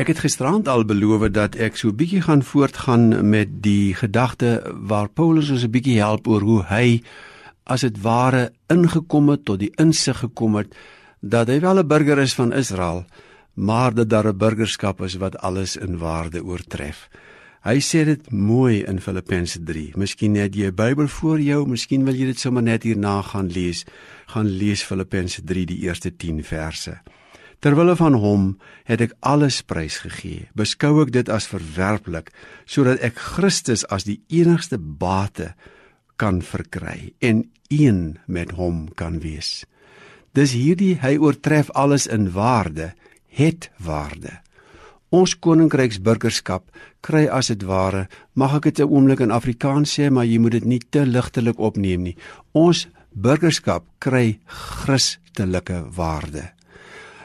Ek het gisterand al beloof dat ek so 'n bietjie gaan voortgaan met die gedagte waar Paulus ons 'n bietjie help oor hoe hy as dit ware ingekom het tot die insig gekom het dat hy wel 'n burger is van Israel, maar dat daar 'n burgerskap is wat alles in waarde oortref. Hy sê dit mooi in Filippense 3. Miskien het jy 'n Bybel voor jou, miskien wil jy dit sommer net hierna gaan lees. Gaan lees Filippense 3 die eerste 10 verse. Terwille van hom het ek alles prysgegee. Beskou ek dit as verwerplik sodat ek Christus as die enigste bate kan verkry en een met hom kan wees. Dis hierdie hy oortref alles in waarde, het waarde. Ons koninkryksburgerskap kry as dit ware, mag ek dit 'n oomblik in Afrikaans sê, maar jy moet dit nie te ligtelik opneem nie. Ons burgerskap kry Christelike waarde.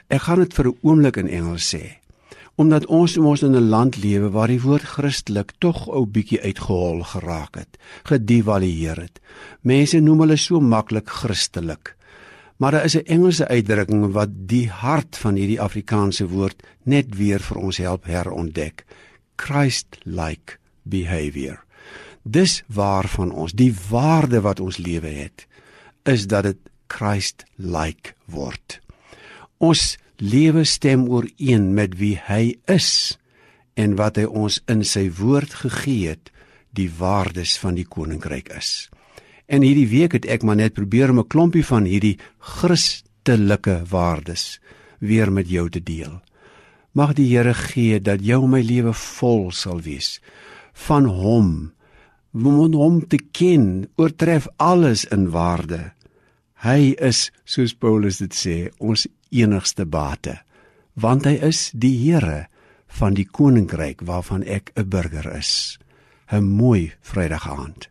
Ek gaan dit vir 'n oomblik in Engels sê. Omdat ons ons in 'n land lewe waar die woord Christelik tog ou bietjie uitgehol geraak het, gedevalueer het. Mense noem hulle so maklik Christelik. Maar daar is 'n Engelse uitdrukking wat die hart van hierdie Afrikaanse woord net weer vir ons help herontdek. Christ-like behavior. Dis waarvan ons die waarde wat ons lewe het is dat dit Christ-like word. Ons lewe stem ooreen met wie hy is en wat hy ons in sy woord gegee het, die waardes van die koninkryk is. En hierdie week het ek maar net probeer om 'n klompie van hierdie Christelike waardes weer met jou te deel. Mag die Here gee dat jou my lewe vol sal wees van hom. Om hom te ken oortref alles in waarde. Hy is, soos Paulus dit sê, ons enigste bate want hy is die Here van die koninkryk waarvan ek 'n burger is. 'n mooi vrydag aand